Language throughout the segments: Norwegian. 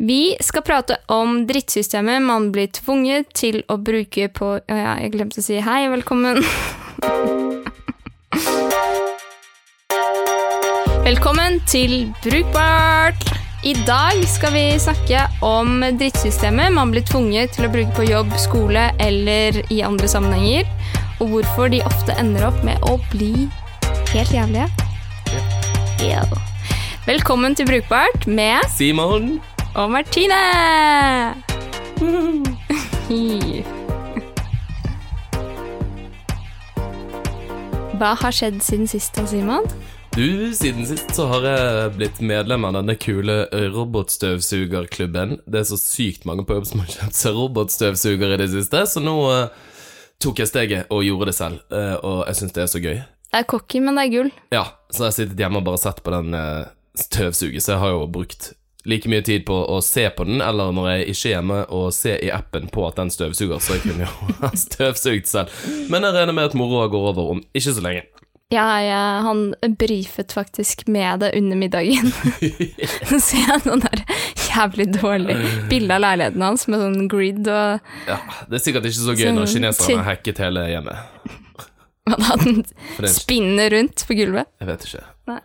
Vi skal prate om drittsystemet man blir tvunget til å bruke på ja, jeg glemte å si hei, velkommen. Velkommen til Brukbart! I dag skal vi snakke om drittsystemet man blir tvunget til å bruke på jobb, skole eller i andre sammenhenger, og hvorfor de ofte ender opp med å bli helt jævlige. Yeah. Velkommen til Brukbart med Simon. Og Martine! Hva har skjedd siden sist, da, Simon? Du, siden sist så har jeg blitt medlem av denne kule robotstøvsugerklubben. Det er så sykt mange på jobb som har kjøpt seg robotstøvsuger i det siste, så nå uh, tok jeg steget og gjorde det selv, uh, og jeg syns det er så gøy. Det er cocky, men det er gull. Ja, så jeg har sittet hjemme og bare sett på den uh, støvsuget, så jeg har jo brukt like mye tid på å se på den, eller når jeg ikke er hjemme, og se i appen på at den støvsuger, så jeg kunne jo ha støvsugd selv. Men jeg regner med at moroa går over om ikke så lenge. Ja, ja, han brifet faktisk med det under middagen. Så ser jeg noen der jævlig dårlig bilde av leiligheten hans med sånn grid og Ja, Det er sikkert ikke så gøy når kineserne har hacket hele hjemmet. Hva da, den er, spinner rundt på gulvet. jeg vet ikke. Nei.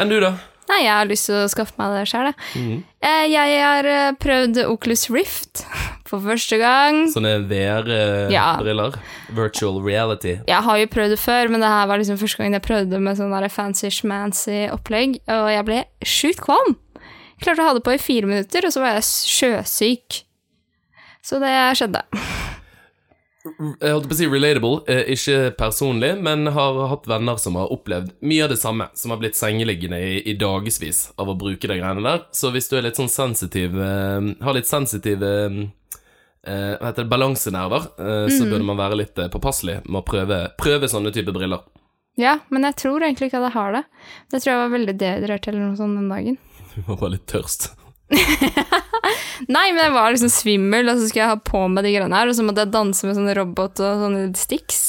Enn du, da? Nei, jeg har lyst til å skaffe meg det sjøl, jeg. Mm. Eh, Jeg har eh, prøvd Oculus Rift for første gang. Sånne VR-briller? Virtual reality? Jeg har jo prøvd det før, men det her var liksom første gang jeg prøvde med sånn der fancy schmancy opplegg, og jeg ble sjukt kvalm. Klarte å ha det på i fire minutter, og så var jeg sjøsyk. Så det skjedde. Jeg holdt på å si relatable, eh, ikke personlig, men har hatt venner som har opplevd mye av det samme, som har blitt sengeliggende i, i dagevis av å bruke de greiene der. Så hvis du er litt sånn sensitiv eh, Har litt sensitive eh, Hva heter det, balansenerver, så burde man være litt påpasselig med å prøve, prøve sånne typer briller. Ja, men jeg tror egentlig ikke at jeg har det. Det tror jeg var veldig dehydrert eller noe sånt den dagen. Du var bare litt tørst. Nei, men jeg var liksom svimmel, og så skulle jeg ha på meg de greiene her, og så måtte jeg danse med sånne robot og sånne sticks.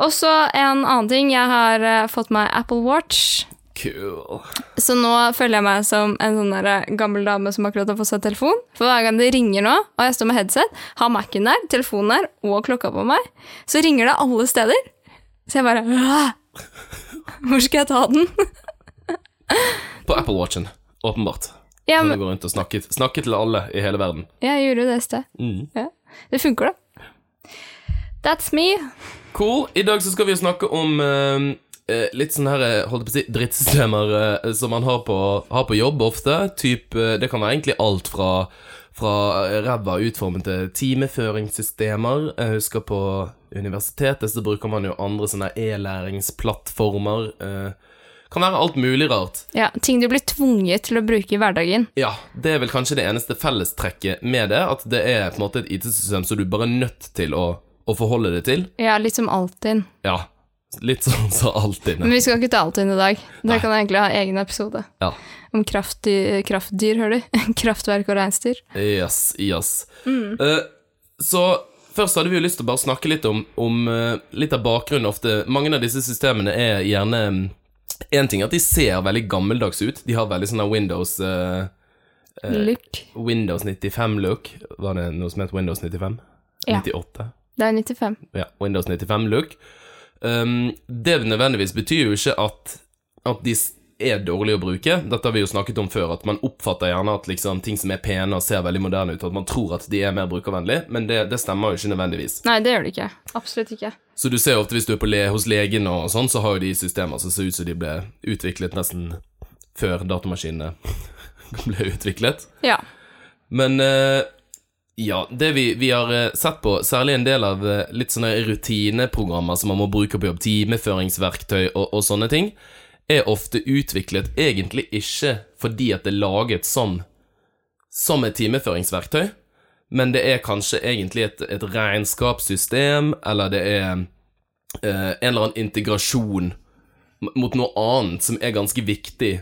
Og så en annen ting, jeg har uh, fått meg Apple Watch. Cool. Så nå føler jeg meg som en sånn der gammel dame som akkurat har fått seg telefon. For hver gang det ringer nå, og jeg står med headset, har Mac-en der, telefonen der og klokka på meg, så ringer det alle steder. Så jeg bare «Åh! Hvor skal jeg ta den? På Apple Watchen, åpenbart. Ja, Kan du går gå rundt og snakke, snakke til alle i hele verden. Ja, jeg gjorde jo det i sted. Mm. Ja. Det funker, da. That's me. Cool. I dag så skal vi snakke om eh, litt sånne her, eh, holdt på å si, drittsystemer uh, som man har på, har på jobb ofte. Typ, uh, det kan være egentlig alt fra, fra ræva utformede timeføringssystemer. Jeg husker på universitetet så bruker man jo andre sånne e-læringsplattformer. Eh, kan være alt mulig rart. Ja, Ting du blir tvunget til å bruke i hverdagen. Ja, det er vel kanskje det eneste fellestrekket med det, at det er på en måte et IT-system som du bare er nødt til å, å forholde deg til. Ja, litt som Altinn. Ja, litt sånn som Altinn. Men vi skal ikke ta Altinn i dag. Da Nei. kan egentlig ha egen episode. Ja. Om kraftdyr, kraftdyr hører du? Kraftverk og reinsdyr. Yes, yes. Eh, så først hadde vi jo lyst til å bare snakke litt om, om eh, litt av bakgrunnen ofte. Mange av disse systemene er gjerne En ting er at de ser veldig gammeldags ut. De har veldig sånn Windows eh, Look. Windows 95-look. Var det noe som het Windows 95? Ja. 98? Det er 95. Ja, Windows 95-look. Um, det nødvendigvis betyr jo ikke at, at de er dårlige å bruke. Dette har vi jo snakket om før, at man oppfatter gjerne at liksom, ting som er pene og ser veldig moderne ut, at man tror at de er mer brukervennlige, men det, det stemmer jo ikke nødvendigvis. Nei, det gjør det ikke. Absolutt ikke. Så du ser ofte hvis du er på le hos legen og sånn, så har jo de systemer som ser ut som de ble utviklet nesten før datamaskinene ble utviklet. Ja. Men eh, ja, det vi, vi har eh, sett på, særlig en del av eh, litt sånne rutineprogrammer som man må bruke på jobb, timeføringsverktøy og, og sånne ting, er ofte utviklet egentlig ikke fordi at det er laget som, som et timeføringsverktøy, men det er kanskje egentlig et, et regnskapssystem, eller det er eh, en eller annen integrasjon mot noe annet som er ganske viktig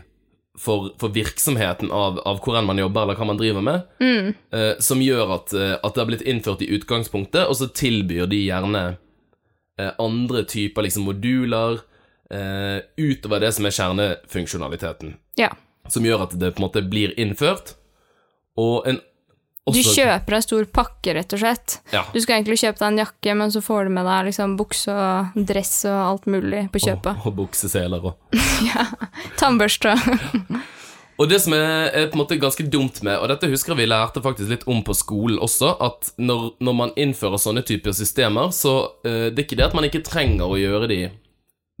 for, for virksomheten av, av hvor enn man jobber, eller hva man driver med, eh, som gjør at, eh, at det har blitt innført i utgangspunktet, og så tilbyr de gjerne eh, andre typer liksom moduler eh, utover det som er kjernefunksjonaliteten. Ja. som gjør at det på en måte blir innført, Og en Du kjøper en stor pakke, rett og slett. Ja. Du skal egentlig kjøpe deg en jakke, men så får du med deg liksom bukse og dress og alt mulig på kjøpet. Og, og bukseseler og Ja. Tannbørste. Og det som er, er på en måte ganske dumt med, og dette husker jeg vi lærte faktisk litt om på skolen også, at når, når man innfører sånne typer systemer, så uh, det er ikke det at man ikke trenger å gjøre de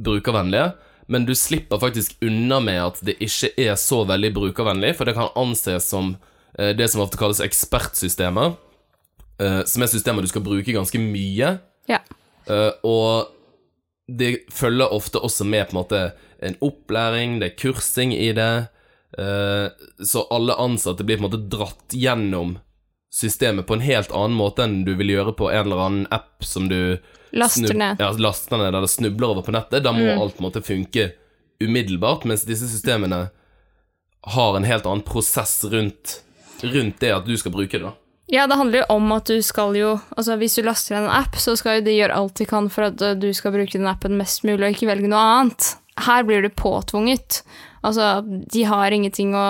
brukervennlige, men du slipper faktisk unna med at det ikke er så veldig brukervennlig, for det kan anses som det som ofte kalles ekspertsystemer, eh, som er systemer du skal bruke ganske mye, Ja. Eh, og det følger ofte også med på en måte en opplæring, det er kursing i det, eh, så alle ansatte blir på en måte dratt gjennom systemet på en helt annen måte enn du vil gjøre på en eller annen app som du Laster ned. Ja, laster ned eller snubler over på nettet. Da må Mm. alt måte funke umiddelbart, mens disse systemene har en helt annen prosess rundt, rundt det at du skal bruke det. da. Ja, det handler jo om at du skal jo Altså, hvis du laster en app, så skal jo de gjøre alt de kan for at uh, du skal bruke den appen mest mulig, og ikke velge noe annet. Her blir du påtvunget. Altså, de har ingenting å,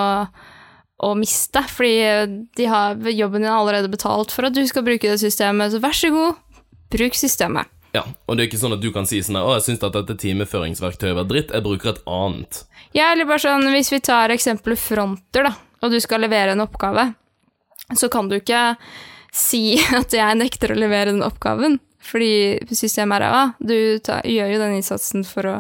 å miste, fordi uh, de har jobben din allerede betalt for at du skal bruke det systemet, så vær så god, bruk systemet. Ja, Og det er ikke sånn at du kan si sånn her, 'Å, jeg syns at dette timeføringsverktøyet var dritt, jeg bruker et annet'. Ja, eller bare sånn, hvis vi tar eksempelet fronter, da, og du skal levere en oppgave, så kan du ikke si at jeg nekter å levere den oppgaven, fordi systemet er ræva. Du tar, gjør jo den innsatsen for å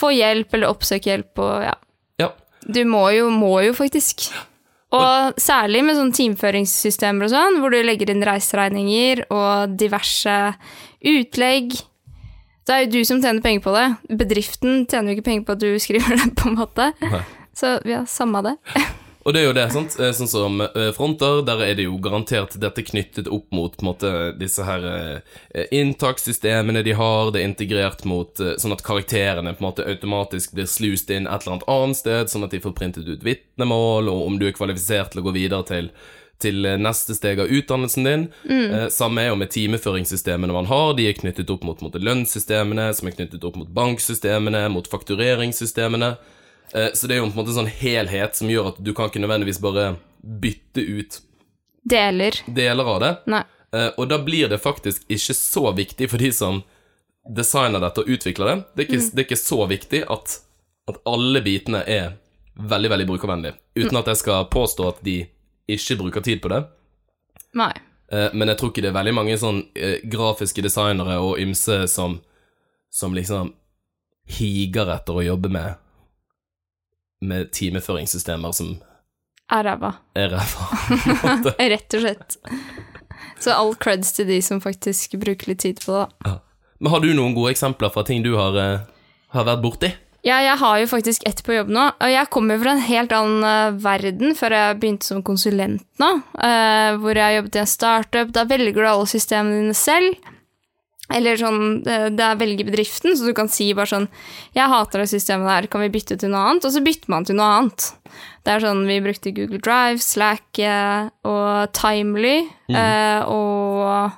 få hjelp eller oppsøke hjelp, og ja. Ja. Du må jo, må jo faktisk. Og særlig med sånne teamføringssystemer og sånn, hvor du legger inn reiseregninger og diverse utlegg. Det er jo du som tjener penger på det. Bedriften tjener jo ikke penger på at du skriver det, på en måte. Nei. Så ja, samme det. Og det er jo det, sant. Eh, Sånn som eh, fronter, der er det jo garantert dette knyttet opp mot på en måte, disse her eh, inntakssystemene de har. Det er integrert mot sånn at karakterene på en måte automatisk blir slust inn et eller annet annet sted, sånn at de får printet ut vitnemål, og om du er kvalifisert til å gå videre til til neste steg av utdannelsen din. Eh, samme er jo med timeføringssystemene man har. De er knyttet opp mot, mot lønnssystemene, som er knyttet opp mot banksystemene, mot faktureringssystemene. Eh, Så det er jo på en måte en sånn helhet som gjør at du kan ikke nødvendigvis bare bytte ut Deler. deler av det. Nei. Eh, Og da blir det faktisk ikke så viktig for de som designer dette og utvikler det. Det er ikke, det er ikke så viktig at, at alle bitene er veldig, veldig brukervennlige. Uten at jeg skal påstå at de ikke bruker tid på det. Nei. Eh, Men jeg tror ikke det er veldig mange sånn grafiske designere og ymse som, som liksom higer etter å jobbe med med timeføringssystemer som Er ræva. er ræva. Rett og slett. Så all creds til de som faktisk bruker litt tid på det, da. Men har du noen gode eksempler fra ting du har, uh, har vært borti? Ja, jeg har jo faktisk ett på jobb nå, og jeg kommer fra en helt annen eh, verden før jeg begynte som konsulent nå, Uh, hvor jeg jobbet i en startup. Da velger du alle systemene dine selv. Eller sånn, det er velger bedriften, så du kan si bare sånn 'Jeg hater det systemet der, kan vi bytte til noe annet?' Og så bytter man til noe annet. Det er sånn, Vi brukte Google Drive, Slack eh, og Timely mm. og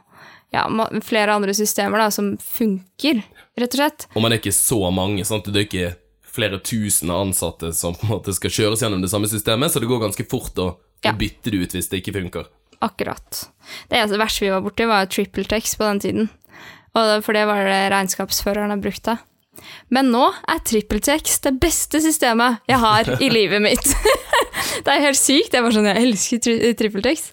ja, flere andre systemer da, som funker, rett og slett. Og man er ikke så mange, sant? det er ikke flere tusen ansatte som på en måte skal kjøres gjennom det samme systemet, så det går ganske fort å, Ja. å bytte det ut hvis det ikke funker. Akkurat. Det eneste verste vi var borti, var TrippelTex på den tiden. For det var det regnskapsførerne brukte. Men nå er TrippelTex det beste systemet jeg har i livet mitt. det er helt sykt. Jeg, var sånn, jeg elsker tri TrippelTex.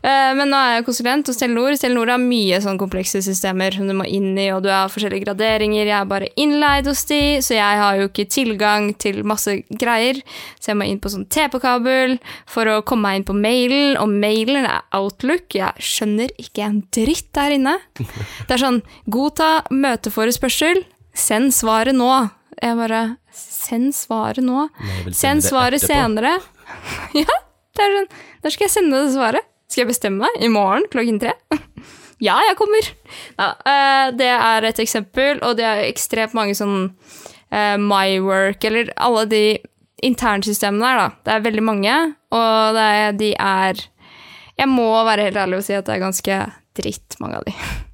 Eh, men nå er jeg konsulent hos Telenor. Telenor har mye sånn komplekse systemer som du må inn i, og du har forskjellige graderinger. Jeg er bare innleid hos de, så jeg har jo ikke tilgang til masse greier. Så jeg må inn på sånn TP-kabel for å komme meg inn på mailen, og mailen er Outlook. Jeg skjønner ikke en dritt der inne. Det er sånn Godta møteforespørsel. Send svaret nå. Jeg bare Send svaret nå. Send svaret senere. ja, det er sånn. Når skal jeg sende det svaret? Skal jeg bestemme meg? I morgen klokken tre? ja, jeg kommer. Ja, eh, det er et eksempel, og det er ekstremt mange sånn uh, MyWork, eller alle de internsystemene der, da. Det er veldig mange, og det er, de er Jeg må være helt ærlig og si at det er ganske dritt, mange av de.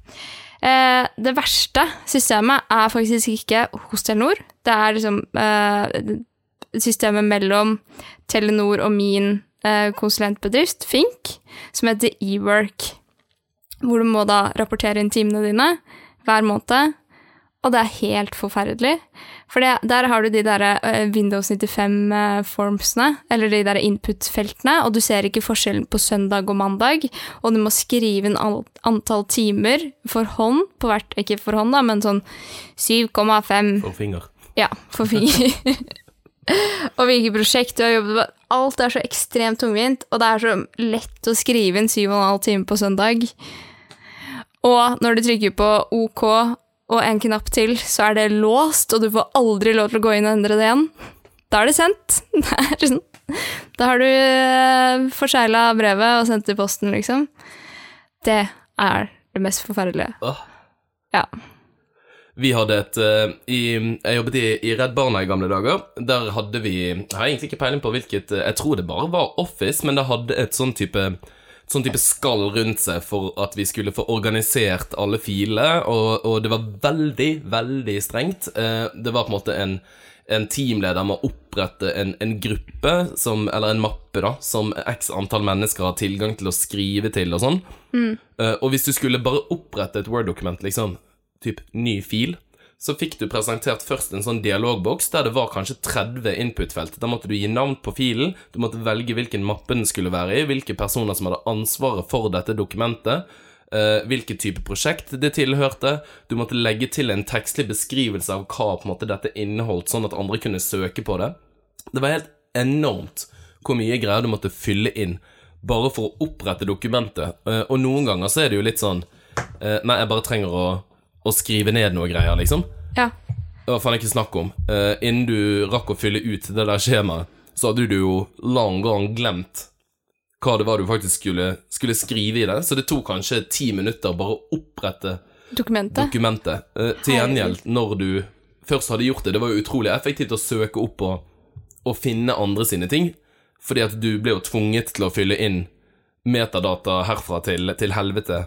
Eh, det verste systemet er faktisk ikke hos Telenor. Det er liksom eh, systemet mellom Telenor og min eh, konsulentbedrift, Fink, som heter eWork. Hvor du må da rapportere inn timene dine hver måned. Og det er helt forferdelig. For det, der har du de der eh, Windows 95-formsene, eller de der input-feltene, og du ser ikke forskjellen på søndag og mandag. Og du må skrive inn antall timer for hånd på hvert Ikke for hånd, da, men sånn 7,5 For finger. ja, for finger. og hvilket prosjekt du har jobbet med. Alt er så ekstremt tungvint, og det er så lett å skrive inn 7,5 timer på søndag. Og når du trykker på OK og en knapp til, så er det låst, og du får aldri lov til å gå inn og endre det igjen. Da er det sendt. Sånn. Da har du uh, forsegla brevet og sendt det i posten, liksom. Det er det mest forferdelige. Åh. Ja. Vi hadde et uh, i, Jeg jobbet i, i Redd Barna i gamle dager. Der hadde vi Jeg har egentlig ikke peiling på hvilket eh, Jeg tror det bare var Office, men det hadde et sånn type Sånn type skall rundt seg for at vi skulle få organisert alle filene, og, og det var veldig, veldig strengt. Eh, det var på en måte en, en teamleder å opprette en, en gruppe, som, eller en mappe, da, som x antall mennesker har tilgang til å skrive til og sånn. Eh, og hvis du skulle bare opprette et Word-dokument, liksom, typ ny fil, så fikk du presentert først en sånn dialogboks der det var kanskje 30 input-felt. Da måtte du gi navn på filen, du måtte velge hvilken mappe den skulle være i, hvilke personer som hadde ansvaret for dette dokumentet, eh, hvilken type prosjekt det tilhørte. Du måtte legge til en tekstlig beskrivelse av hva på en måte dette inneholdt, sånn at andre kunne søke på det. Det var helt enormt hvor mye greier du måtte fylle inn bare for å opprette dokumentet. Eh, og noen ganger så er det jo litt sånn eh, Nei, jeg bare trenger å å skrive ned noe greier, liksom. Ja. Det var faen ikke snakk om. Uh, innen du rakk å fylle ut det der skjemaet, så hadde du jo lang gang glemt hva det var du faktisk skulle, skulle skrive i det. Så det tok kanskje ti minutter bare å opprette Dokumentet. dokumentet. Uh, til gjengjeld, når du først hadde gjort det, det var jo utrolig effektivt å søke opp og, og finne andre sine ting, fordi at du ble jo tvunget til å fylle inn metadata herfra til, til helvete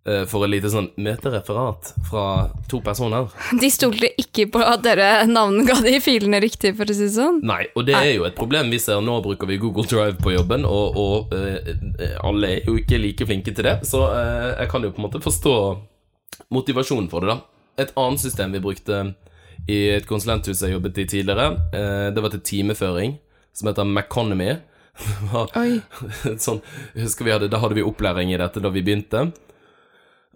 for et lite sånn møtereferat fra to personer. De stolte ikke på at dere navnga de filene riktig, for å si det sånn. Nei, og det er jo et problem vi ser. Nå bruker vi Google Drive på jobben, og, og uh, alle er jo ikke like flinke til det, så uh, jeg kan jo på en måte forstå motivasjonen for det, da. Et annet system vi brukte i et konsulenthus jeg jobbet i tidligere, uh, det var til timeføring, som heter Meconomy. Var sånn, husker vi hadde, Da hadde vi opplæring i dette da vi begynte,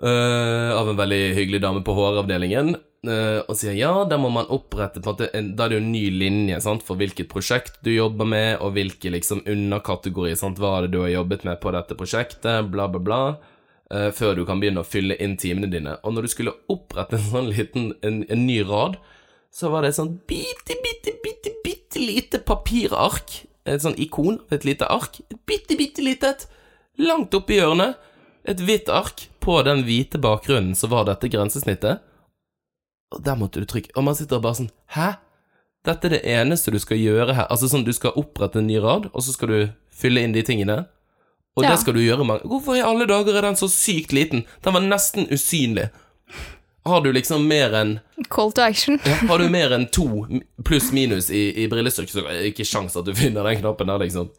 eh, av en veldig hyggelig dame på HR-avdelingen. uh, og sier ja, da må man opprette på en måte en, Da er det jo en ny linje sant, for hvilket prosjekt du jobber med, og hvilke liksom underkategorier. Sant, hva er det du har jobbet med på dette prosjektet, bla, bla, bla. Uh, før du kan begynne å fylle inn timene dine. Og når du skulle opprette en sånn liten en, en ny rad, så var det et sånn bitte, bitte, bitte, bitte lite papirark. Et sånn ikon et lite ark. Bitte, bitte lite et. Langt oppi hjørnet. Et hvitt ark. På den hvite bakgrunnen som var dette grensesnittet. Og der måtte du trykke. Og man sitter bare sånn Hæ? Dette er det eneste du skal gjøre her. Altså sånn, du skal opprette en ny rad, og så skal du fylle inn de tingene. Og Ja. det skal du gjøre mange Hvorfor i alle dager er den så sykt liten? Den var nesten usynlig. Har du liksom mer enn Call to action. ja, Har du mer enn to pluss minus i, i brillestykket, så er det ikke sjans at du finner den knappen der, liksom.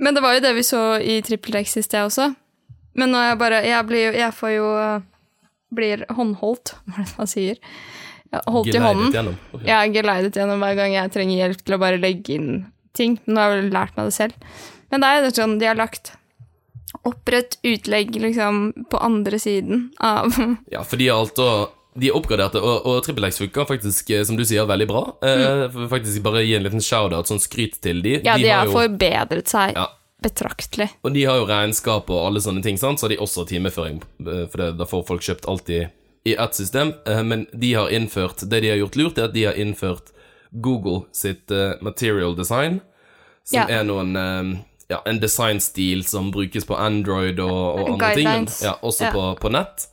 Men det var jo det vi så i Trippel X i sted også. Men nå er jeg bare Jeg, blir, jo- jeg får jo Blir håndholdt, hva er det man sier? Holdt holdt i Geleidet hånden. gjennom. Okay. Jeg er geleidet gjennom hver gang jeg trenger hjelp til å bare legge inn ting. Nå har jeg vel lært meg det selv. Men det er jo sånn de har lagt opprett utlegg liksom på andre siden av Ja, for de er alt å de er oppgraderte, og, og TrippelX funker faktisk, eh, som du sier, veldig bra. Eh, faktisk bare gi en liten shout-out, sånn skryt til de. Mm. Ja, de, har har jo, forbedret seg Ja. Betraktelig. Og de har jo regnskap og alle sånne ting, sant? så har de også timeføring, eh, for det, da får folk kjøpt alt i, i ett system. Eh, Men de har innført Det de har gjort lurt, er at de har innført Google sitt eh, material design, som Ja. er noen ja, en designstil som brukes på Android og, og andre ting, men ja, også. På, på nett.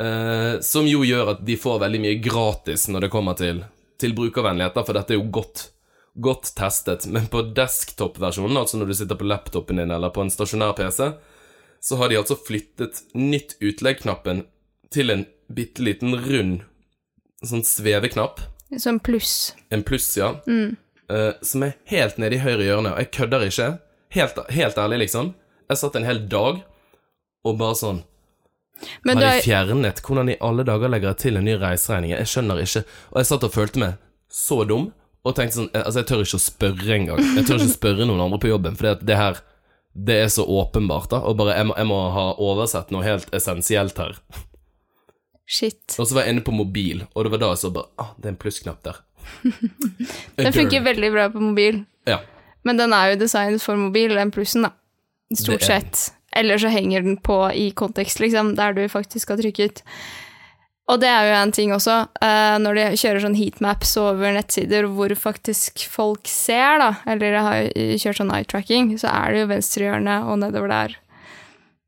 Eh, som jo gjør at de får veldig mye gratis når det kommer til, til brukervennligheter, for dette er jo godt, godt testet. Men på desktop-versjonen, altså når du sitter på laptopen din eller på en stasjonær PC, så har de altså flyttet nytt utlegg-knappen til en bitte liten rund sånn sveveknapp. Som pluss. En pluss, ja. eh, som er helt nede i høyre hjørne, og jeg kødder ikke. Helt, helt ærlig, liksom. Jeg satt en hel dag og bare sånn Men Har du de fjernet? Hvordan i alle dager legger jeg til en ny reiseregning? Jeg skjønner ikke. Og jeg satt og følte meg så dum, og tenkte sånn eh, Altså, jeg tør ikke å spørre engang. Jeg tør ikke å spørre noen andre på jobben, for det her Det er så åpenbart, da. Og bare jeg må, jeg må ha oversett noe helt essensielt her. Shit. Og så var jeg inne på mobil, og det var da jeg så bare Ah, det er en plussknapp der. Den funker veldig bra på mobil, Ja. men den er jo designet for mobil, den plussen, da. Stort sett. Eller så henger den på i kontekst, liksom, der du faktisk har trykket. Og det er jo en ting også, eh, når de kjører sånn heatmaps over nettsider hvor faktisk folk ser, da, eller har kjørt sånn eye tracking, så er det jo venstrehjørnet og nedover der.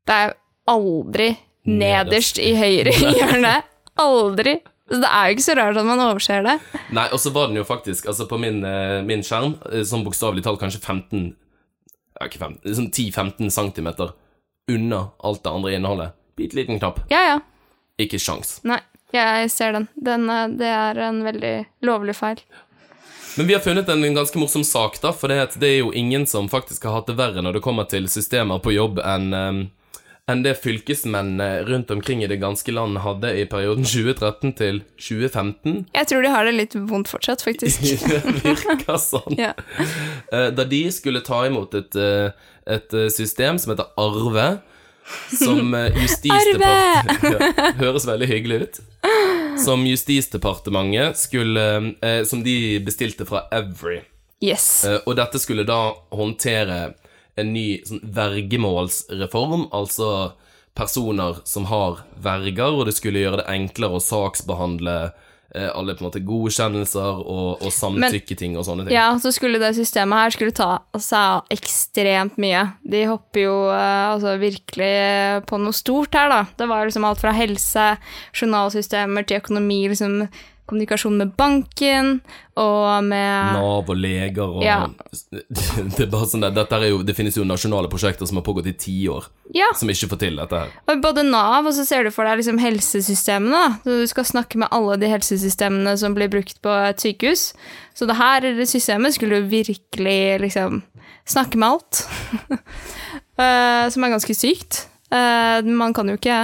Det er jo aldri nederst Nederst. i høyre hjørne. Aldri. Så det er jo ikke så rart at man overser det. Nei, og så var den jo faktisk Altså, på min, eh, min skjerm, som sånn bokstavelig talt kanskje 15 Ja, ikke 15, sånn 10-15 centimeter unna alt det andre innholdet. Bitte liten knapp. Ja, ja. Ikke sjans. Nei, jeg ser den. den eh, det er en veldig lovlig feil. Men vi har funnet en ganske morsom sak, da, for det, det er jo ingen som faktisk har hatt det verre når det kommer til systemer på jobb enn en det fylkesmennene rundt omkring i det ganske land hadde i perioden 2013 til 2015. Jeg tror de har det litt vondt fortsatt, faktisk. Det virker sånn. ja. Eh, Da de skulle ta imot et, eh, et system som heter Arve, som eh, Justisdepartementet ja, Høres veldig hyggelig ut. Som Justisdepartementet skulle eh, Som de bestilte fra Every. Yes. Eh, Og dette skulle da håndtere en ny sånn vergemålsreform, altså personer som har verger, og det skulle gjøre det enklere å saksbehandle eh, alle på en måte godkjennelser og, og samtykketing og sånne ting. Ja, så skulle det systemet her skulle ta seg av ekstremt mye. De hopper jo eh, altså virkelig på noe stort her, da. Det var liksom alt fra helse, journalsystemer til økonomi, liksom kommunikasjon med banken og med Nav og leger og Ja. Det er bare sånn der, dette er jo, det finnes jo nasjonale prosjekter som har pågått i ti år, Ja, som ikke får til dette her. og både Nav, og så ser du for deg liksom helsesystemene. Så du skal snakke med alle de helsesystemene som blir brukt på et sykehus. Så det her det systemet skulle jo virkelig liksom snakke med alt. Eh, som er ganske sykt. Eh, man kan jo ikke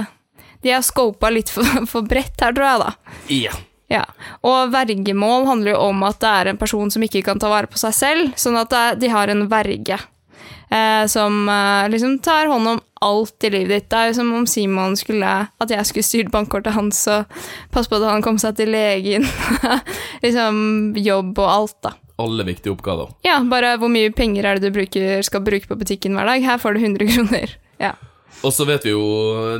De har scopa litt for, for bredt her, tror jeg, da. Ja. Ja, og vergemål handler jo om at det er en person som ikke kan ta vare på seg selv, sånn at de har en verge eh, som eh, liksom tar hånd om alt i livet ditt. Det er jo som om Simon skulle At jeg skulle styrt bankkortet hans og passe på at han kom seg til legen. liksom jobb og alt, da. Alle viktige oppgaver. Ja, bare hvor mye penger er det du bruker, skal bruke på butikken hver dag? Her får du 100 kroner. Ja. Og så vet vi jo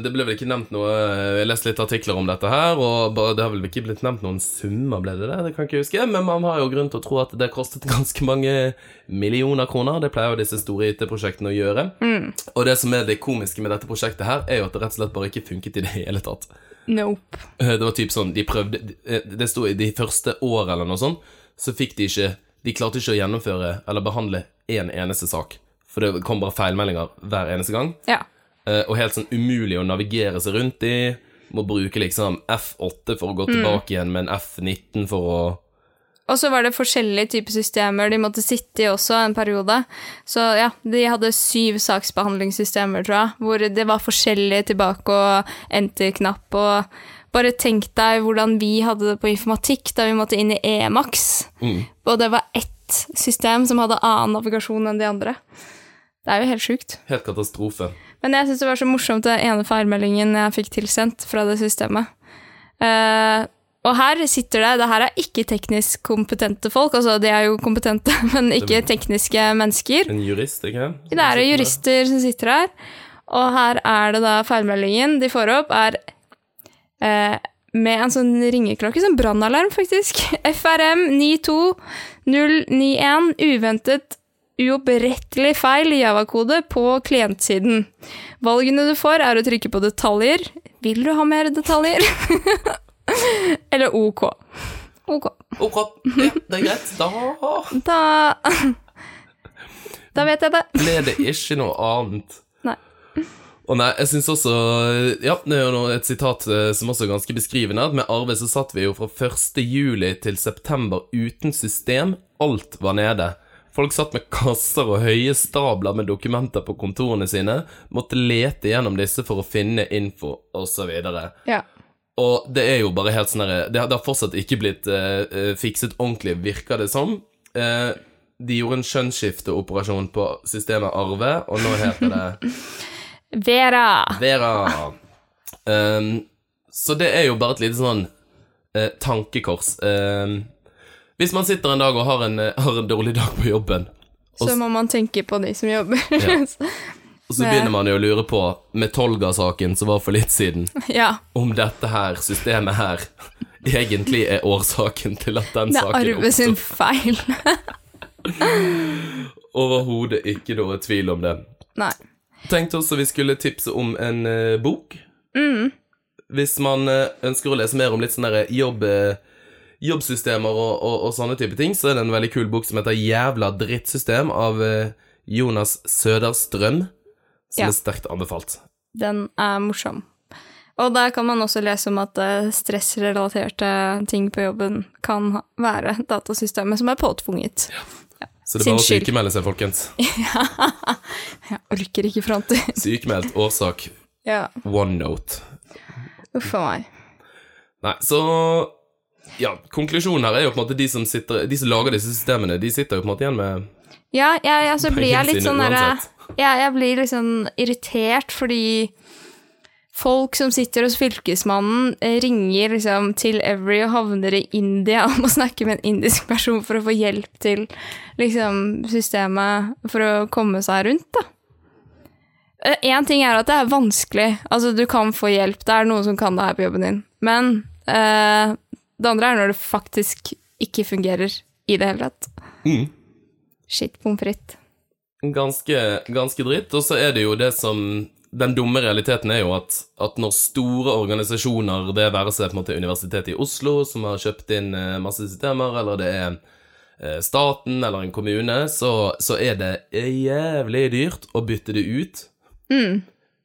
Det ble vel ikke nevnt noe Jeg leste litt artikler om dette her, og det har vel ikke blitt nevnt noen summer, ble det det? Det kan jeg ikke huske, men man har jo grunn til å tro at det kostet ganske mange millioner kroner. Det pleier jo disse store IT-prosjektene å gjøre. Og det som er det komiske med dette prosjektet her, er jo at det rett og slett bare ikke funket i det hele tatt. Nope. Eh, Det var typ sånn, de prøvde eh, Det sto i de første årene eller noe sånt, så fikk de ikke De klarte ikke å gjennomføre eller behandle én eneste sak. For det kom bare feilmeldinger hver eneste gang. Ja. Eh, Og helt sånn umulig å navigere seg rundt i. Må bruke liksom F8 for å gå tilbake igjen, men F19 for å Og så var det forskjellige typer systemer de måtte sitte i også en periode. Så ja, de hadde syv saksbehandlingssystemer, tror jeg, hvor det var forskjellige tilbake og enter-knapp og Bare tenk deg hvordan vi hadde det på informatikk da vi måtte inn i Emax. mm. Og det var ett system som hadde annen navigasjon enn de andre. Det er jo helt sjukt. Helt katastrofe. Men jeg syns det var så morsomt den ene feilmeldingen jeg fikk tilsendt fra det systemet. Uh, og her sitter det Det her er ikke teknisk kompetente folk. Altså, de er jo kompetente, men ikke tekniske mennesker. En jurist, ikke Det er jurister som sitter her. Og her er det da feilmeldingen de får opp, er eh, med en sånn ringeklokke, som brannalarm, faktisk. FRM 92091, uventet uopprettelig feil i Java-kode på klientsiden. Valgene du får, er å trykke på detaljer. Vil du ha mer detaljer? Eller OK. OK. Ok, ja, det er greit. Da Da Da vet jeg det. ble det ikke noe annet. Nei. Og nei, jeg synes også Ja, det er jo et sitat eh, som også er ganske beskrivende. At med Arve så satt vi jo fra 1. juli til september uten system alt var nede. Folk satt med kasser og høye stabler med dokumenter på kontorene sine, måtte lete gjennom disse for å finne info, osv. Ja. Og det er jo bare helt sånn herre det, har- det har fortsatt ikke blitt eh, fikset ordentlig, virker det som. Eh, de gjorde en skjønnsskifteoperasjon på systemet Arve, og nå heter det Vera! Vera. Um, så det er jo bare et lite sånn eh, tankekors. Um, hvis man sitter en dag og har en, eh, har en dårlig dag på jobben, Så må man tenke på de som jobber. Ja. og så begynner man jo å lure på, med Tolga-saken som var for litt siden, ja. om dette her systemet her egentlig er årsaken til at den Det er saken Arve sin feil. Overhodet ikke noe tvil om det. Nei. Tenkte også vi skulle tipse om en uh, bok. Mm. Hvis man uh, ønsker å lese mer om litt sånn jobb, eh, jobbsystemer og, og, og sånne type ting, så er det en veldig kul bok som heter Jævla drittsystem av eh, Jonas Søderstrøm, som Ja. er sterkt anbefalt. Den er morsom. Og der kan man også lese om at eh, stressrelaterte ting på jobben kan være datasystemet som er påtvunget. Ja. Så det er bare å sykemelde seg, folkens. ja. Jeg orker ikke fronter. Sykemeldt årsak ja, OneNote. uff a meg. Nei, så Ja, konklusjonen her er jo på en måte de som sitter De som lager disse systemene, de sitter jo på en måte igjen med Ja, jeg, ja, så blir jeg litt sånn derre ja, Jeg blir litt sånn irritert fordi folk som sitter hos Fylkesmannen, eh, ringer liksom til Every og havner i India og må snakke med en indisk person for å få hjelp til liksom systemet for å komme seg rundt, da. Én ting er at det er vanskelig. Altså, du kan få hjelp. Det er noen som kan det her på jobben din. Men eh, det andre er når det faktisk ikke fungerer i det hele tatt. mm. Shit pommes frites. ganske, ganske dritt. Og så er det jo det som Den dumme realiteten er jo at, at når store organisasjoner, det være seg på en måte Universitetet i Oslo, som har kjøpt inn eh, masse systemer, eller det er eh, staten eller en kommune, så, så er det jævlig dyrt å bytte det ut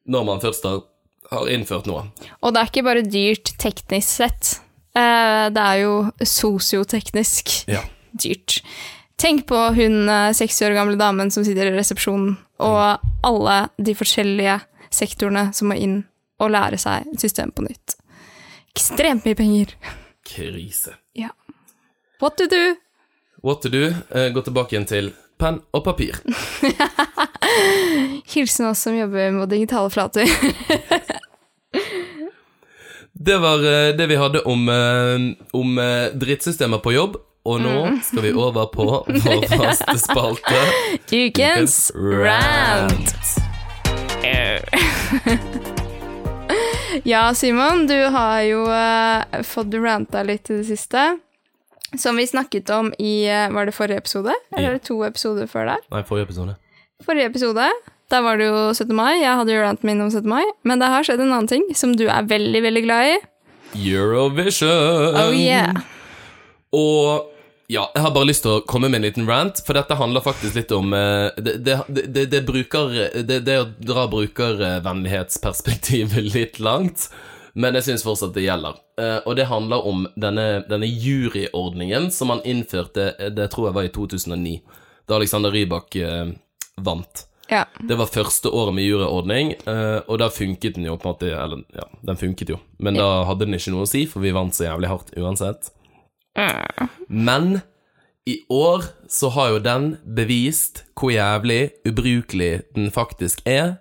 når man først har, har innført noe. Og det er ikke bare dyrt teknisk sett. Eh, det er jo sosioteknisk Ja. dyrt. Tenk på hun eh, 60 år gamle damen som sitter i resepsjonen, og alle de forskjellige sektorene som må inn og lære seg systemet system på nytt. Ekstremt mye penger. Krise. Ja. What to do? What to do? Eh, gå tilbake igjen til penn og papir. Hilsen oss som jobber med digitale flater. Det var eh, det vi hadde om, eh, om eh, drittsystemer på jobb. Og nå skal vi over på vår faste spalte. Ukens rant. Ja, Simon, du har jo uh, fått ranta litt i det siste. Som vi snakket om i Var det forrige episode? Eller Ja. to episoder før der? Nei, forrige episode. Forrige episode, da var det jo 17. mai. Jeg hadde jo ranten min om 17. mai. Men det har skjedd en annen ting som du er veldig, veldig glad i. Eurovision! Oh yeah. Og ja, jeg har bare lyst til å komme med en liten rant, for dette handler faktisk litt om eh, Det, det, det, det, bruker, det, å dra brukervennlighetsperspektivet litt langt, men jeg syns fortsatt det gjelder. Eh, og det handler om denne, denne juryordningen som man innførte, eh, det tror jeg var i 2009, da Alexander Rybak vant. Ja. Det var første året med juryordning, eh, og da funket den jo på en måte Eller, ja, den funket jo, men da hadde den ikke noe å si, for vi vant så jævlig hardt uansett. Men i år så har jo den bevist hvor jævlig ubrukelig den faktisk er,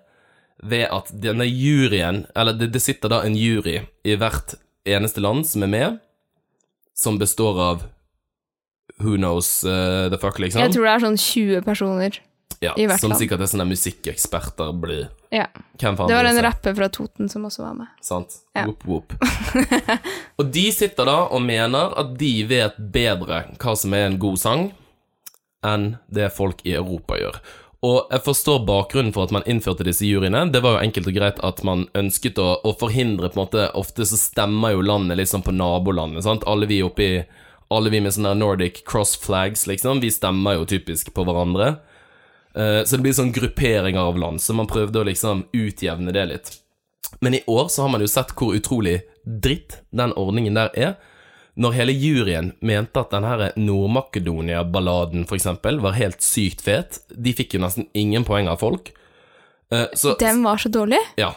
ved at denne juryen Eller det, sitter da en jury i hvert eneste land som er med, som består av Who knows uh, the fuck, liksom? Jeg tror det er sånn 20 personer. Ja, i hvert som land. sikkert er sånne musikkeksperter blir. Ja. Det var en rapper fra Toten som også var med. Sant? Ja. Whoop, whoop. og de sitter da og mener at de vet bedre hva som er en god sang, enn det folk i Europa gjør. Og jeg forstår bakgrunnen for at man innførte disse juryene. Det var jo enkelt og greit at man ønsket å, å forhindre på en måte Ofte så stemmer jo landet sånn på nabolandet, sant. Alle vi oppi Alle vi med sånne Nordic cross flags, liksom, vi stemmer jo typisk på hverandre. Eh, Så det blir sånn grupperinger av land, så man prøvde å liksom utjevne det litt. Men i år så har man jo sett hvor utrolig dritt den ordningen der er. når hele juryen mente at denne Nord-Makedonia-balladen eksempel var helt sykt fet, de fikk jo nesten ingen poeng av folk. Eh, så, Den var så dårlig. ja.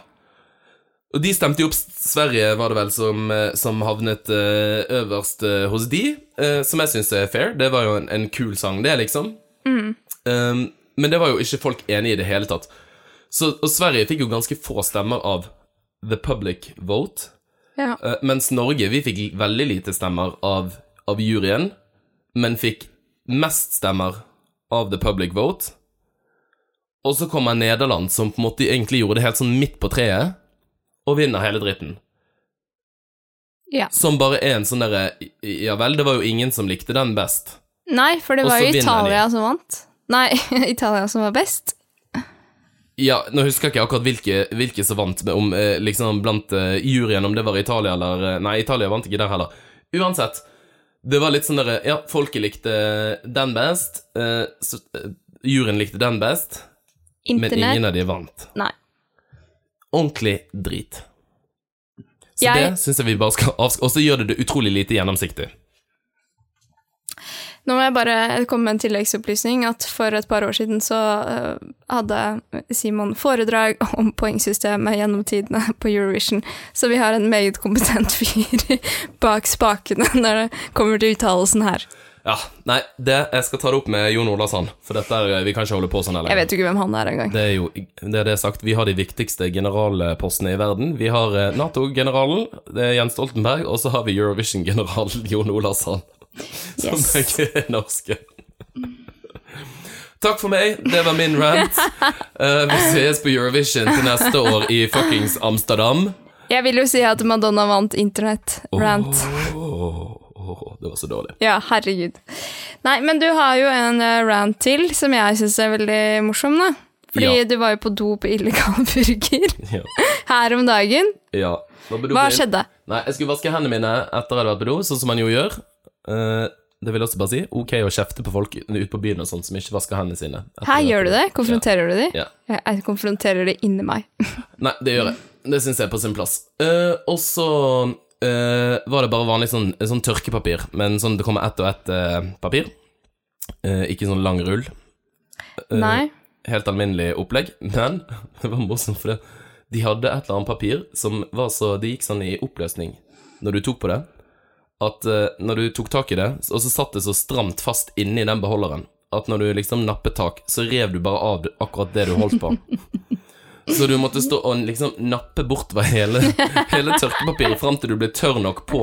Og de stemte jo opp Sverige, var det vel, som, eh, som havnet øverst hos de, som jeg syns er fair. Det var jo en, en kul sang, det, liksom. Um, men det var jo ikke folk enig i det hele tatt. Så, og Sverige fikk jo ganske få stemmer av the public vote. Ja. Uh, mens Norge, vi fikk veldig lite stemmer av, av juryen, men fikk mest stemmer av the public vote. Og så kommer Nederland, som på en måte egentlig gjorde det helt sånn midt på treet, og vinner hele dritten. ja. Som bare er en sånn derre Ja vel, det var jo ingen som likte den best. Nei, for det var jo Italia som vant. Nei, Italia som var best. Ja, nå husker jeg ikke akkurat hvilke, hvilke som vant, med, om, eh, liksom blant eh, juryen, om det var Italia eller eh, Nei, Italia vant ikke der heller. Uansett, det var litt sånn derre Ja, folket likte den best, eh, så, eh, juryen likte den best, men ingen av de vant. Nei. Ordentlig drit. Så Jeg- det syns jeg vi bare skal avskrive Og så gjør det det utrolig lite gjennomsiktig. Nå må jeg bare komme med en tilleggsopplysning, at for et par år siden så øh, hadde Simon foredrag om poengsystemet gjennom tidene på Eurovision, så vi har en meget kompetent fyr bak spakene når det kommer til uttalelsen her. Ja, nei, det, jeg skal ta det opp med Jon Olavsson, for dette er, vi kan ikke holde på sånn her Jeg vet jo ikke hvem han er engang. Det er jo det er det sagt. Vi har de viktigste generalpostene i verden. Vi har eh, Nato-generalen, det er Jens Stoltenberg, og så har vi Eurovision-generalen Jon Olavsson. Som Yes. er norske. Takk for meg, det var min rant. Uh, vi ses på Eurovision til neste år i fuckings Amsterdam. Jeg vil jo si at Madonna vant internett-rant. Oh, oh, oh, det var så dårlig. Ja, herregud. Nei, men du har jo en eh, rant til som jeg syns er veldig morsom, da. Fordi Ja. du var jo på do på illegal burger Ja. her om dagen. ja. Hva, skjedde? Nei, jeg skulle vaske hendene mine etter jeg hadde vært på do, sånn som man jo gjør. Eh, det vil jeg også bare si. Ok å kjefte på folk ute på byen og sånt som ikke vasker hendene sine. Her gjør du det? Konfronterer du de? Ja. Jeg, konfronterer det inni meg. Nei, det gjør jeg. Det syns jeg er på sin plass. Uh, og så uh, var det bare vanlig sånn, sånn tørkepapir, men sånn det kommer ett og ett uh, papir. Ikke sånn lang rull. Nei. Helt alminnelig opplegg, men det var morsomt, for det. de hadde et eller annet papir som var så Det gikk sånn i oppløsning når du tok på det, at uh, når du tok tak i det, og så satt det så stramt fast inni den beholderen, at når du liksom nappet tak, så rev du bare av akkurat det du holdt på. Så du måtte stå og liksom nappe bortover hele, hele tørkepapiret fram til du ble tørr nok på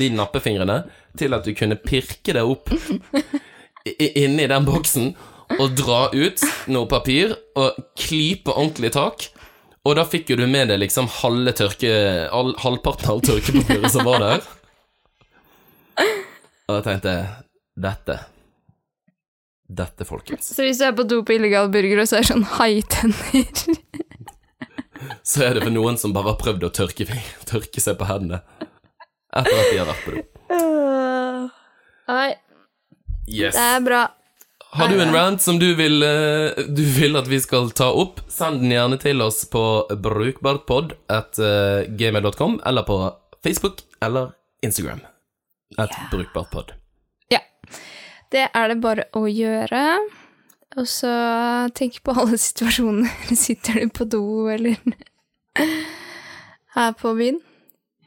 de nappefingrene til at du kunne pirke det opp inni den boksen og dra ut noe papir og klype ordentlig tak. Og da fikk jo du med deg liksom halve tørke, halvparten av tørkepapiret som var der. Og jeg tenkte Dette Dette, folkens. Så hvis du er på do på illegal burger og så er det sånn haitenner Så er det for noen som bare har prøvd å tørke, tørke seg på hendene etter at de har vært på do. Nei, Yes. det er bra. Har du en rant som du vil, eh, du vil at vi skal ta opp, send den gjerne til oss på brukbartpod at eh, gmail.com, eller på Facebook eller Instagram. At brukbartpod. Ja. Det er det bare å gjøre. Og så tenk på alle situasjoner. Sitter du på do, eller her på byen?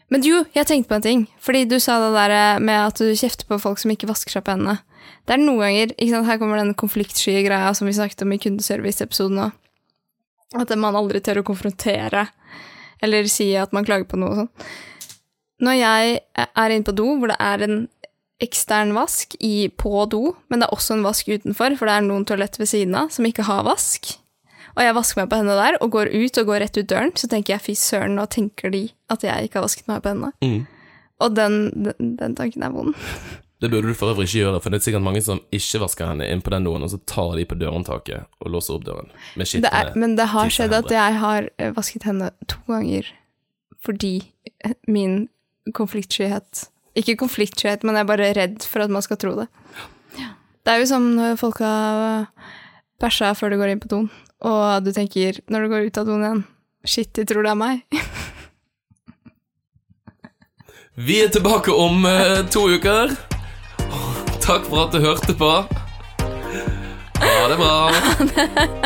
Men jo, jeg tenkte på en ting. Fordi du sa det der med at du kjefter på folk som ikke vasker seg på hendene. Det er noen ganger ikke sant, Her kommer den konfliktsky greia som vi snakket om i kundeservice-episoden òg. At man aldri tør å konfrontere eller si at man klager på noe og sånn. Når jeg er inne på do hvor det er en ekstern vask i, på do, men det er også en vask utenfor, for det er noen toalett ved siden av som ikke har vask. Og jeg vasker meg på hendene der, og går ut og går rett ut døren, så tenker jeg fy søren, nå tenker de at jeg ikke har vasket meg på hendene. Mm. Og den, den, den tanken er vond. Det burde du for øvrig ikke gjøre, for det er sikkert mange som ikke vasker hendene inn på den doen, og så tar de på dørhåndtaket og låser opp døren med er, men det har skjedd at jeg har eh, vasket hendene to ganger fordi min konfliktskyhet Ikke konfliktskyhet, men jeg er bare redd for at man skal tro det. Det er jo som når folk har bæsja før du går inn på doen, og du tenker når du går ut av doen igjen Shit, de tror det er meg. Vi er tilbake om eh, to uker. Takk for at du hørte på. Ha det bra.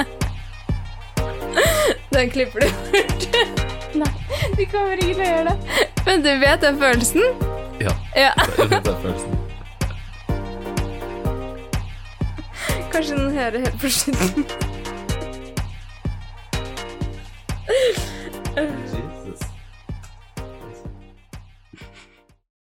Den klipper du bort. Nei, du kommer ikke til å gjøre det. Men du vet den følelsen? Ja, Ja. jeg vet den følelsen. Kanskje den hører helt på slutten.